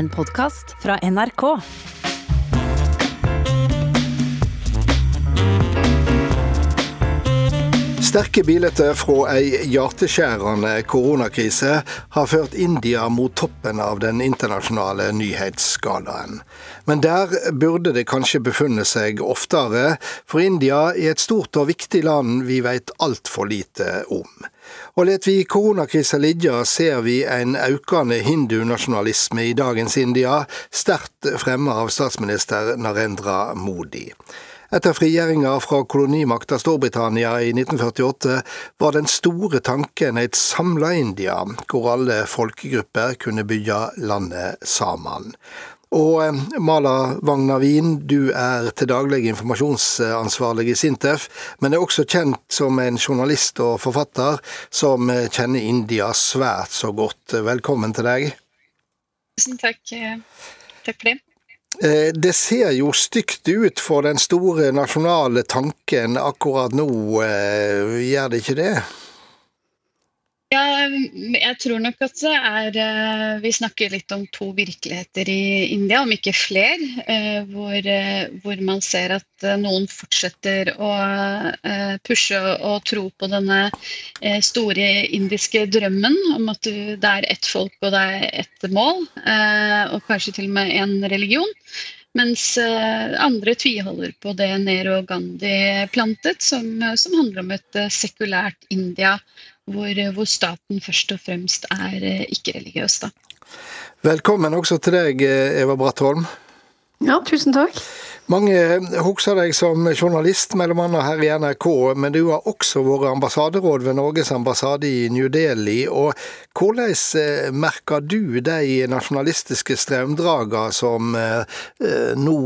en podkast fra NRK. Sterke bilder fra ei hjerteskjærende koronakrise har ført India mot toppen av den internasjonale nyhetsskalaen. Men der burde det kanskje befunnet seg oftere, for India er et stort og viktig land vi vet altfor lite om. Og let vi koronakrisa ligge, ser vi en økende hindunasjonalisme i dagens India, sterkt fremme av statsminister Narendra Modi. Etter frigjøringa fra kolonimakta Storbritannia i 1948 var den store tanken et samla India, hvor alle folkegrupper kunne bygge landet sammen. Og eh, Mala Wagner-Wien, du er til daglig informasjonsansvarlig i Sintef, men er også kjent som en journalist og forfatter som eh, kjenner India svært så godt. Velkommen til deg. Tusen takk. Takk for det. Eh, det ser jo stygt ut for den store nasjonale tanken akkurat nå, gjør det ikke det? Ja, jeg tror nok at det er eh, Vi snakker litt om to virkeligheter i India, om ikke fler. Eh, hvor, eh, hvor man ser at noen fortsetter å pushe og tro på denne store indiske drømmen om at det er ett folk og det er ett mål, og kanskje til og med én religion. Mens andre tviholder på det Nero Gandhi plantet, som, som handler om et sekulært India hvor, hvor staten først og fremst er eh, ikke-religiøs. Velkommen også til deg, Eva Brattholm. Ja, tusen takk. Mange husker deg som journalist, annet her i NRK, men du har også vært ambassaderåd ved Norges ambassade i New Delhi. og Hvordan eh, merker du de nasjonalistiske strømdragene som eh, nå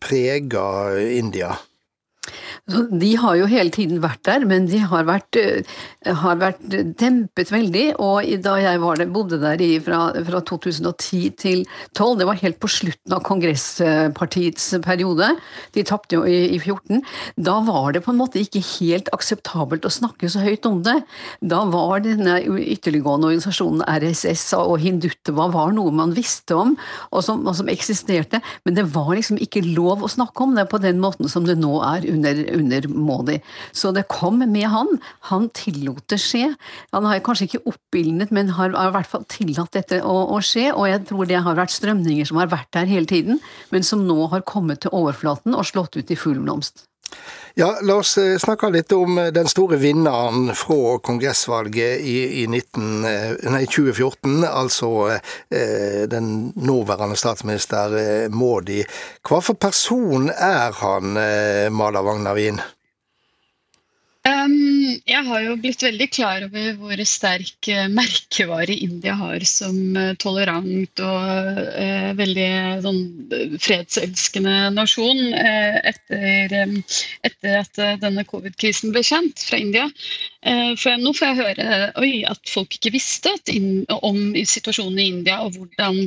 preger India? De har jo hele tiden vært der, men de har vært, eh, har vært dempet veldig. Og da jeg der, bodde der i, fra, fra, 2010 til 2012, det var helt på slutten av Kongresspartiets periode, de tapte jo i, i 14, da var det på en måte ikke helt akseptabelt å snakke så høyt om det. Da var denne ytterliggående organisasjonen RSS og Hindutva var noe man visste om, og som, og som eksisterte, men det var liksom ikke lov å snakke om det på den måten som det nå er under under Modi. Så det kom med han. Han tillot det skje. Han har kanskje ikke oppildnet, men har, i hvert fall tillatt dette å, å, skje. Og jeg tror det har vært strømninger som har vært der hele tiden, men som nå har kommet til overflaten og slått ut i full blomst. Ja, La oss eh, snakke litt om eh, den store vinneren fra kongressvalget i, i 19, eh, nei, 2014, altså eh, den nåværende statsminister Modi. Hva for person er han, eh, Mala Wagnavin? Um, jeg har jo blitt veldig klar over hvor sterk uh, merkevare India har som uh, tolerant og eh, veldig sånn fredselskende nasjon etter, um, etter, at denne covid-krisen ble kjent fra India. for Nå får jeg høre oi, at folk ikke visste in, om situasjonen i India og hvordan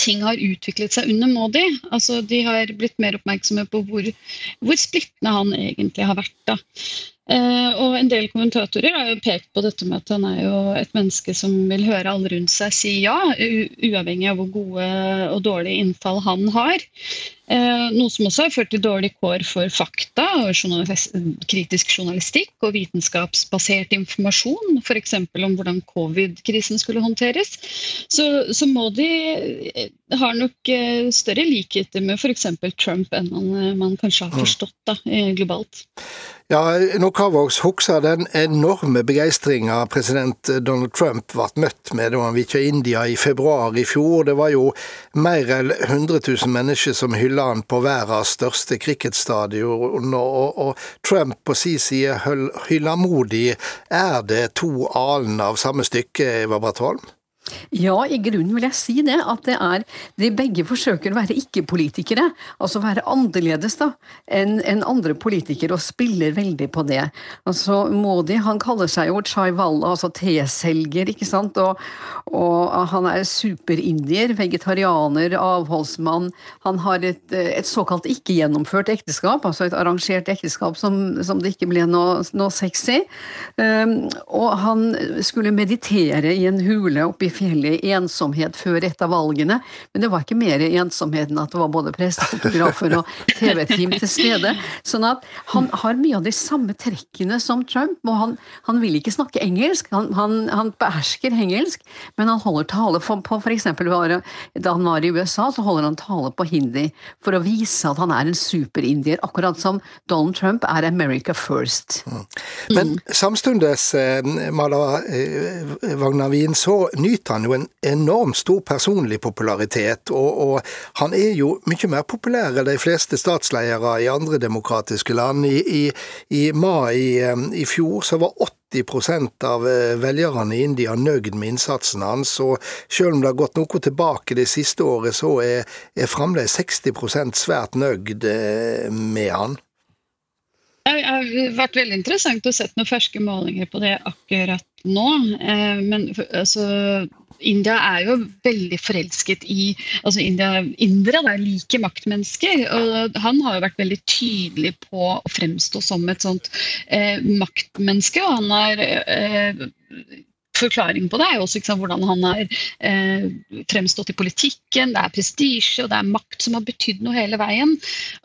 ting har utviklet seg under Modi. Altså, de har blitt mer oppmerksomme på hvor, hvor splittende han egentlig har vært. Da. Eh, og en del kommentatorer har jo pekt på dette med at han er jo et menneske som vil høre alle rundt seg si ja, uavhengig av hvor gode og dårlige innfall han har. Eh, noe som også har ført til dårlig kår for fakta og journalist, kritisk journalistikk og vitenskapsbasert informasjon, f.eks. om hvordan covid-krisen skulle håndteres. Så, så Modi de har nok større likheter med f.eks. Trump enn man, man kanskje har mm. forstått da, globalt. Ja, Nokavox husker den enorme begeistringa president Donald Trump ble møtt med da han til India i februar i fjor. Det var jo mer enn 100 000 mennesker som hylla han på verdens største cricketstadion, og, og Trump på sin side hylla modig. Er det to alen av samme stykke, Eva Brattholm? Ja, i grunnen vil jeg si det. At det er De begge forsøker å være ikke-politikere. Altså være annerledes da, enn en andre politikere, og spiller veldig på det. Altså Modi han kaller seg jo Chai Walla, altså teselger, ikke sant. Og, og han er superindier, vegetarianer, avholdsmann. Han har et, et såkalt ikke-gjennomført ekteskap, altså et arrangert ekteskap som, som det ikke ble noe, noe sexy. Um, og han skulle meditere i en hule oppe i forferdelig ensomhet før et av valgene, men det var ikke mer ensomhet enn at det var både pressefotografer og TV-team til stede. Sånn at han har mye av de samme trekkene som Trump, og han, han vil ikke snakke engelsk. Han, han, han, behersker engelsk, men han holder tale for, på eksempel da han var i USA, så holder han tale på hindi for å vise at han er en superindier, akkurat som Donald Trump er America first. Mm. Men samstundes, eh, Mala Wagner Wien, så nyter han jo en enormt stor personlig popularitet, og, og, han er jo mye mer populær enn de fleste statsledere i andre demokratiske land. I, i, i mai eh, i fjor så var 80% av velgerne i India nøyd med innsatsen hans, og selv om det har gått noe tilbake det siste året, så er, er fremdeles 60% svært nøyd med han. Det har vært veldig interessant å sette noen ferske målinger på det akkurat nå. Eh, men altså, India er jo veldig forelsket i altså India, Indere er like maktmennesker. og Han har jo vært veldig tydelig på å fremstå som et sånt eh, maktmenneske. og han har eh, forklaring på det er jo også sant, hvordan han har eh, fremstått i politikken. Det er prestisje og det er makt som har betydd noe hele veien.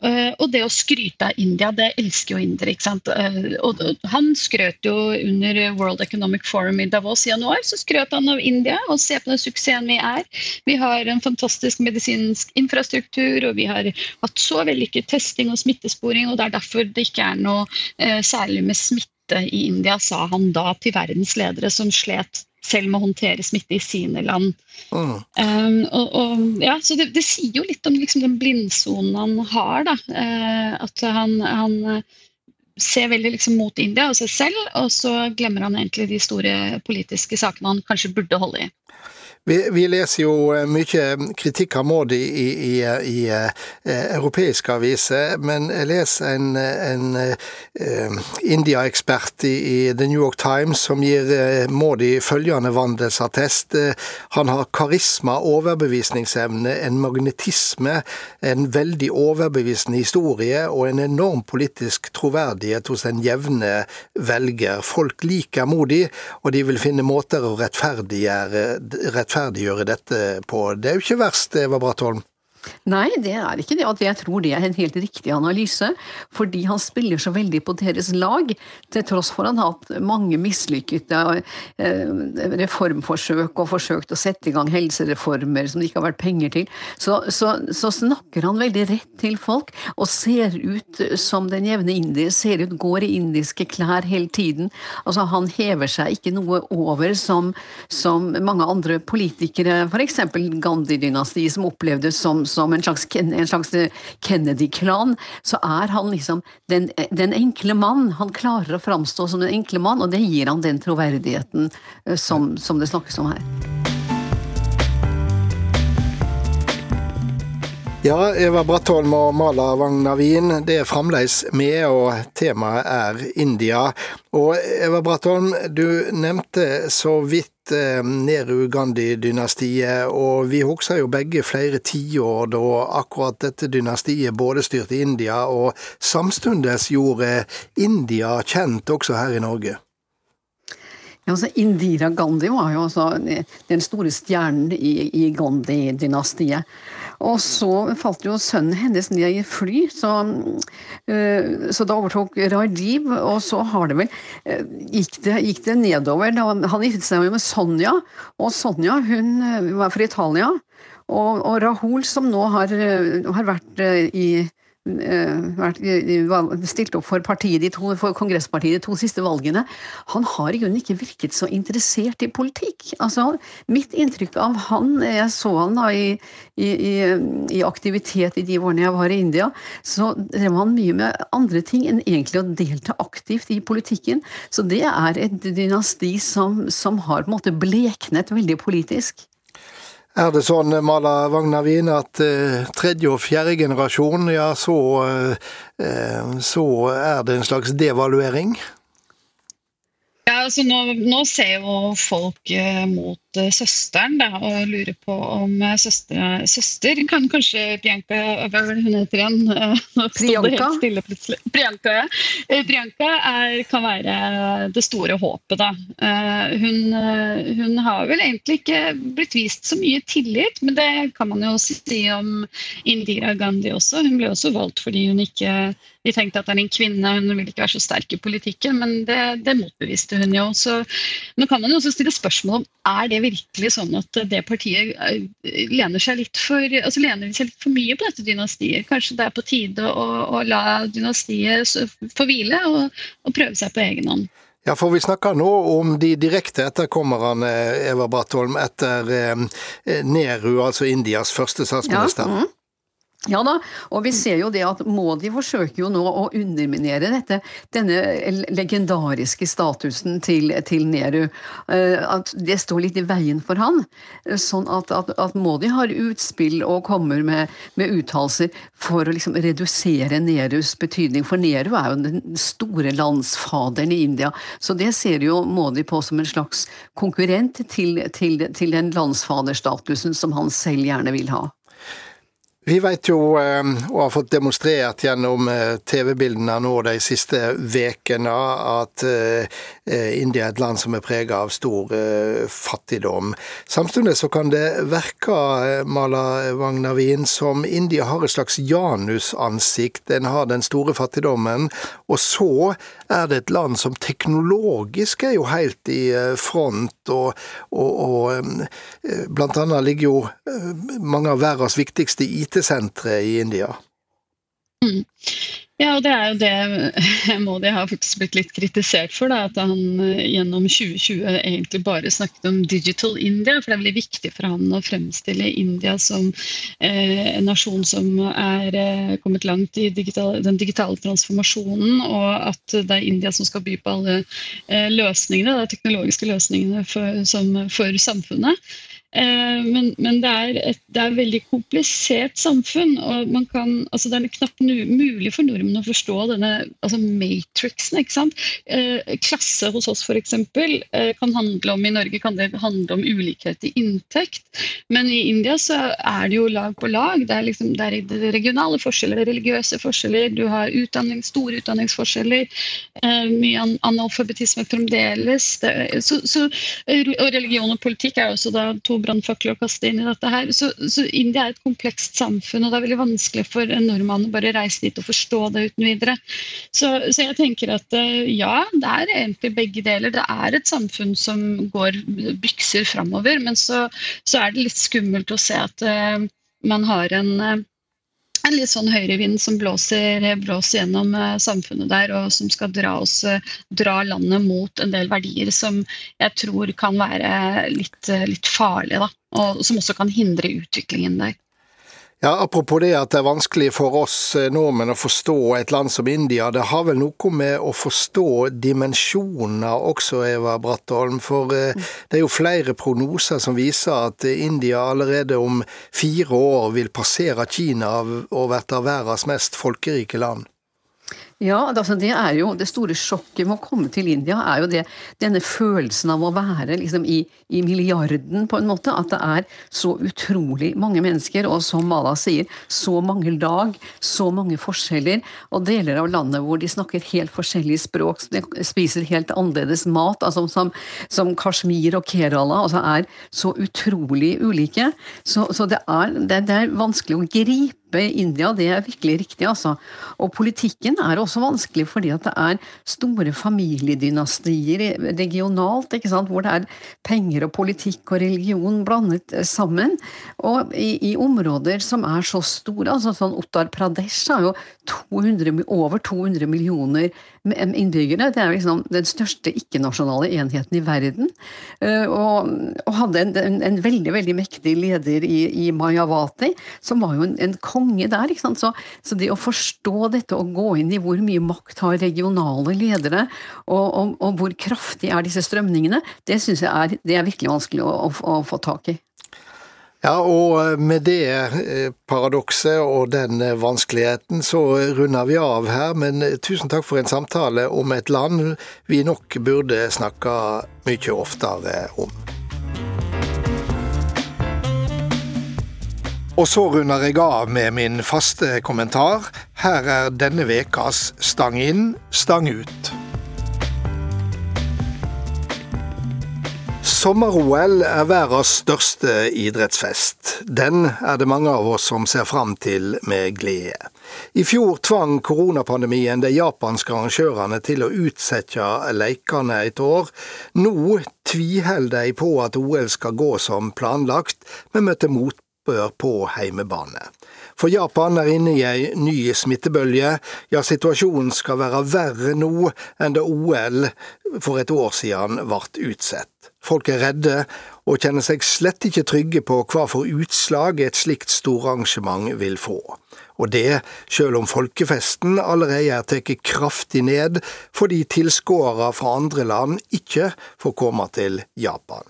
Uh, og det å skryte av India, det elsker jo indere. Uh, og han skrøt jo under World Economic Forum i Davos i januar, så skrøt han av India. Og se på den suksessen vi er. Vi har en fantastisk medisinsk infrastruktur, og vi har hatt så vellykket testing og smittesporing, og det er derfor det ikke er noe eh, særlig med smitte i India, sa han da til verdens ledere som slet selv med å håndtere smitte i sine land. Mm. Um, og, og, ja, så det, det, sier jo litt om liksom, den blindsonen han har. Da. Uh, at han, han uh, ser veldig liksom, mot India og seg selv, og så glemmer han egentlig de store politiske sakene han kanskje burde holde i. Vi, vi, leser jo eh, mye kritikk av Modi i, i, i i europeiske aviser, men jeg leser en, en uh, India-ekspert i, The New York Times som gir uh, Modi følgende vandelsattest. han har karisma, overbevisningsevne, en magnetisme, en veldig overbevisende historie og en enorm politisk troverdighet hos den jevne velger. Folk liker Modi, og de vil finne måter å rettferdiggjøre, rettferdiggjøre rettferdiggjøre dette på. Det er jo ikke verst, Eva Brattholm? Nei, det er ikke det. Jeg tror det er en helt riktig analyse. Fordi han spiller så veldig på deres lag, til tross for han har hatt mange mislykkede eh, reformforsøk og forsøkt å sette i gang helsereformer som det ikke har vært penger til. Så, så, så snakker han veldig rett til folk, og ser ut som den jevne indier. Ser ut, går i indiske klær hele tiden. Altså, han hever seg ikke noe over som, som mange andre politikere, f.eks. Gandhi-dynastiet, som opplevde som som en slags, slags Kennedy-klan, så er han liksom den, den, enkle mann. Han klarer å framstå som den enkle mann, og det gir han den troverdigheten eh, som, som det snakkes om her. Ja, Eva Brattholm og Mala Wagnavin, det er fremdeles med, og temaet er India. Og Eva Brattholm, du nevnte så vidt Eh, Nehru Gandhi-dynastiet, og vi husker jo begge flere tiår da akkurat dette dynastiet både styrte India og samstundes gjorde India kjent også her i Norge. Ja, altså Indira Gandhi var jo altså den store stjernen i, i Gandhi-dynastiet. Og så falt jo sønnen hennes ned i fly, så, uh, så da overtok Rajiv. Og så har det vel uh, gikk, det, gikk det nedover. Da, han giftet seg med Sonja, og Sonja hun uh, var fra Italia. Og, og, Rahul, som nå har, har vært i Eh, vært, stilt opp for, to, for kongresspartiet de to siste valgene, han har i grunnen ikke virket så interessert i politikk. Altså, mitt inntrykk av han, jeg så han da i, i, i, aktivitet i de årene jeg var i India, så drev han mye med andre ting enn egentlig å delta aktivt i politikken. Så det er et dynasti som, som har på en måte bleknet veldig politisk. Er det sånn, Mala Wagner-Wien, at eh, tredje og fjerde generasjon, ja, så, eh, så er det en slags devaluering? Ja, altså nå, nå ser jo folk eh, mot søsteren da, og lurer på om søster, søster kan kanskje Priyanka Hva er det hun heter igjen? Priyanka. Priyanka, ja. Priyanka er, kan være det store håpet, da. Hun, hun, har vel egentlig ikke blitt vist så mye tillit, men det kan man jo si om Indira Gandhi også. Hun ble også valgt fordi hun ikke de tenkte at det er en kvinne, hun ville ikke være så sterk i politikken, men det, det motbeviste hun jo. Så nå kan man jo også stille spørsmål om er det virkelig sånn at det partiet eh, lener seg litt for, altså lener seg litt for mye på dette dynastiet. Kanskje det er på tide å, å la dynastiet få hvile og, og prøve seg på egen hånd. Ja, for vi snakker nå om de direkte etterkommerne, Eva Brattholm, etter eh, Nehru, altså Indias første statsminister. Ja, mm. Ja da, og vi ser jo det at Modi forsøker jo nå å underminere dette, denne legendariske statusen til, til Nehru. Eh, at det står litt i veien for han. Sånn at, at, at Modi har utspill og kommer med, med uttalelser for å liksom redusere Nehrus betydning. For Nehru er jo den store landsfaderen i India. Så det ser jo Modi på som en slags konkurrent til, til, til den landsfaderstatusen som han selv gjerne vil ha. Vi vet jo, eh, og har fått demonstrert gjennom eh, TV-bildene nå de siste ukene, at eh, India er et land som er preget av stor fattigdom. Samtidig så kan det virke, Mala Wagnavin, som India har et slags janusansikt. Den har den store fattigdommen, og så er det et land som teknologisk er jo helt i front, og, og, og blant annet ligger jo mange av verdens viktigste IT IT-sentre i India. Mm. Ja, og det er jo det Modi har faktisk blitt litt kritisert for. Da, at han eh, gjennom 2020 egentlig bare snakket om digital India. For det er veldig viktig for han å fremstille India som eh, en nasjon som er eh, kommet langt i digital, den digitale transformasjonen, og at det er India som skal by på alle eh, løsningene, de teknologiske løsningene for, som, for samfunnet. Eh, men, men det, er et, det er et veldig komplisert samfunn. og man kan, altså Det er knapt mulig for nordmenn å forstå denne altså matrixen. ikke sant? Eh, klasse hos oss f.eks. Eh, kan handle om i Norge kan det handle om ulikhet i inntekt. Men i India så er det jo lag på lag. Det er, liksom, det er regionale forskjeller, er religiøse forskjeller, du har utdanning, store utdanningsforskjeller. Mye analfabetisme fremdeles. Så, så, og religion og politikk er også da to brannfakler å kaste inn i dette her. Så, så, India er et komplekst samfunn, og det er veldig vanskelig for en nordmann å bare reise dit og forstå det uten videre. Så, så, jeg tenker at eh, ja, det er egentlig begge deler. Det er et samfunn som går bykser framover, men så, så er det litt skummelt å se at uh, man har en uh, en litt sånn høyrevind som blåser, blåser gjennom samfunnet der, og som skal dra, oss, dra landet mot en del verdier som jeg tror kan være litt, litt farlige, da, og som også kan hindre utviklingen der. Ja, Apropos det at det er vanskelig for oss eh, nordmenn å forstå et land som India. Det har vel noe med å forstå dimensjoner også, Eva Brattholm. For eh, det er jo flere prognoser som viser at India allerede om fire år vil passere Kina og bli verdens mest folkerike land. Ja, altså det er jo det store sjokket med å komme til India, er jo det, denne følelsen av å være liksom i, i, milliarden, på en måte. At det er så utrolig mange mennesker, og som Mala sier, så mange lag, så mange forskjeller. Og deler av landet hvor de snakker helt forskjellige språk, spiser helt annerledes mat. altså Som, som Kashmir og Kerala altså er så utrolig ulike. Så, så det, er, det, det er vanskelig å gripe i India, det er virkelig riktig, altså. Og politikken er også vanskelig fordi at det er store familiedynastier regionalt, ikke sant, hvor det er penger og politikk og religion blandet sammen. Og i, i områder som er så store, altså sånn Uttar Pradesh har jo 200, over 200 millioner innbyggere. Det er liksom den største ikke-nasjonale enheten i verden. Eh, og, og hadde en, en, en, veldig veldig mektig leder i, i Mayawati, som var jo en, en konge der. Så, så, det å forstå dette og gå inn i hvor mye makt har regionale ledere, og, og, og hvor kraftig er disse strømningene, det syns jeg er, det er virkelig vanskelig å, å, å få tak i. Ja, og eh, med det eh, paradokset og den eh, vanskeligheten så runder vi av her. Men tusen takk for en samtale om et land vi nok burde snakke mye oftere om. Og så runder jeg av med min faste kommentar. Her er denne vekas Stang inn, stang ut. Sommer-OL er verdens største idrettsfest. Den er det mange av oss som ser fram til med glede. I fjor tvang koronapandemien de japanske arrangørene til å utsette lekene et år. Nå tviholder de på at OL skal gå som planlagt, men møter motbør på heimebane. For Japan er inne i ei ny smittebølge. Ja, situasjonen skal være verre nå enn da OL for et år siden ble utsatt. Folk er redde og kjenner seg slett ikke trygge på hva for utslag et slikt storarrangement vil få. Og det selv om folkefesten allerede er tatt kraftig ned fordi tilskuere fra andre land ikke får komme til Japan.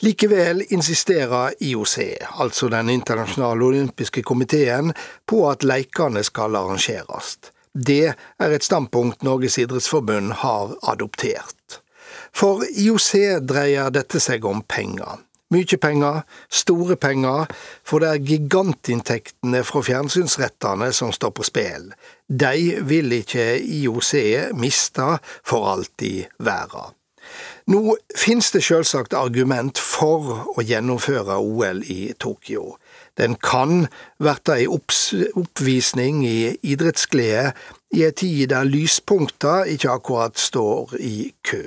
Likevel insisterer IOC, altså Den internasjonale olympiske komiteen, på at leikene skal arrangeres. Det er et standpunkt Norges idrettsforbund har adoptert. For IOC dreier dette seg om penger. Mye penger, store penger, for det er gigantinntektene fra fjernsynsrettene som står på spill. De vil ikke IOC miste for alt i verden. Nå finnes det selvsagt argument for å gjennomføre OL i Tokyo. Den kan bli ei oppvisning i idrettsglede i ei tid der lyspunkta ikke akkurat står i kø.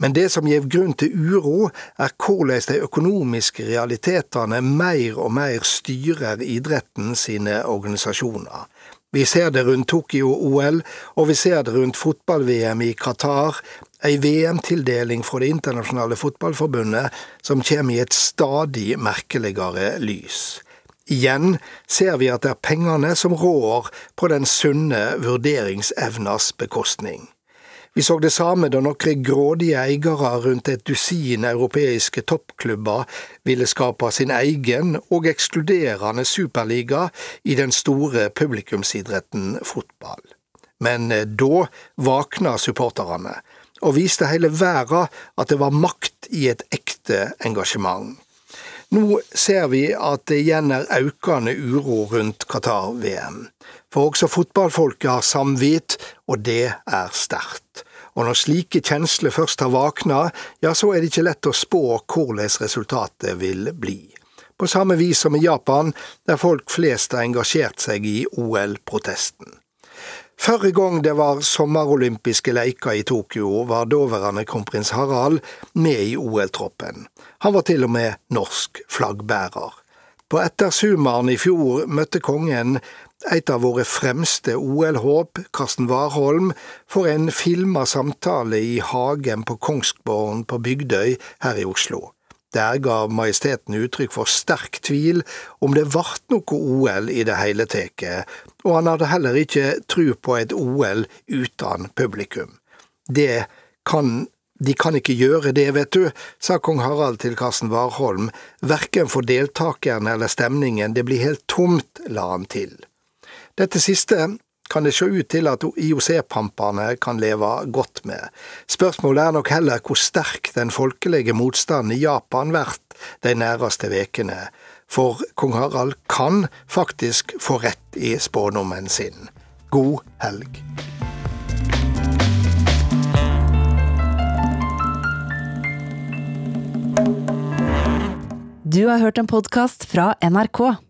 Men det som gir grunn til uro, er hvordan de økonomiske realitetene mer og mer styrer idretten sine organisasjoner. Vi ser det rundt Tokyo-OL, og vi ser det rundt fotball-VM i Qatar, ei VM-tildeling fra Det internasjonale fotballforbundet som kommer i et stadig merkeligere lys. Igjen ser vi at det er pengene som rår på den sunne vurderingsevnas bekostning. Vi så det samme da noen grådige eiere rundt et dusin europeiske toppklubber ville skape sin egen og ekskluderende superliga i den store publikumsidretten fotball. Men eh, da våkna supporterne, og viste hele verden at det var makt i et ekte engasjement. Nå ser vi at det igjen er økende uro rundt Qatar-VM. For også fotballfolket har samvit, og det er sterkt. Og når slike kjensler først har vakna, ja, så er det ikke lett å spå hvordan resultatet vil bli. På samme vis som i Japan, der folk flest har engasjert seg i OL-protesten. Førre gang det var sommerolympiske leker i Tokyo, var daværende kronprins Harald med i OL-troppen. Han var til og med norsk flaggbærer. På ettersumaren i fjor møtte kongen et av våre fremste OL-håp, Karsten Warholm, får en filma samtale i hagen på Kongsgården på Bygdøy her i Oslo. Der ga Majesteten uttrykk for sterk tvil om det vart noe OL i det hele tatt, og han hadde heller ikke tru på et OL uten publikum. Det kan de kan ikke gjøre det, vet du, sa kong Harald til Karsten Warholm, verken for deltakerne eller stemningen, det blir helt tomt, la han til. Dette siste kan det se ut til at IOC-pampene kan leve godt med. Spørsmålet er nok heller hvor sterk den folkelige motstanden i Japan blir de næreste vekene, for kong Harald kan faktisk få rett i spådommen sin. God helg. Du har hørt en podkast fra NRK.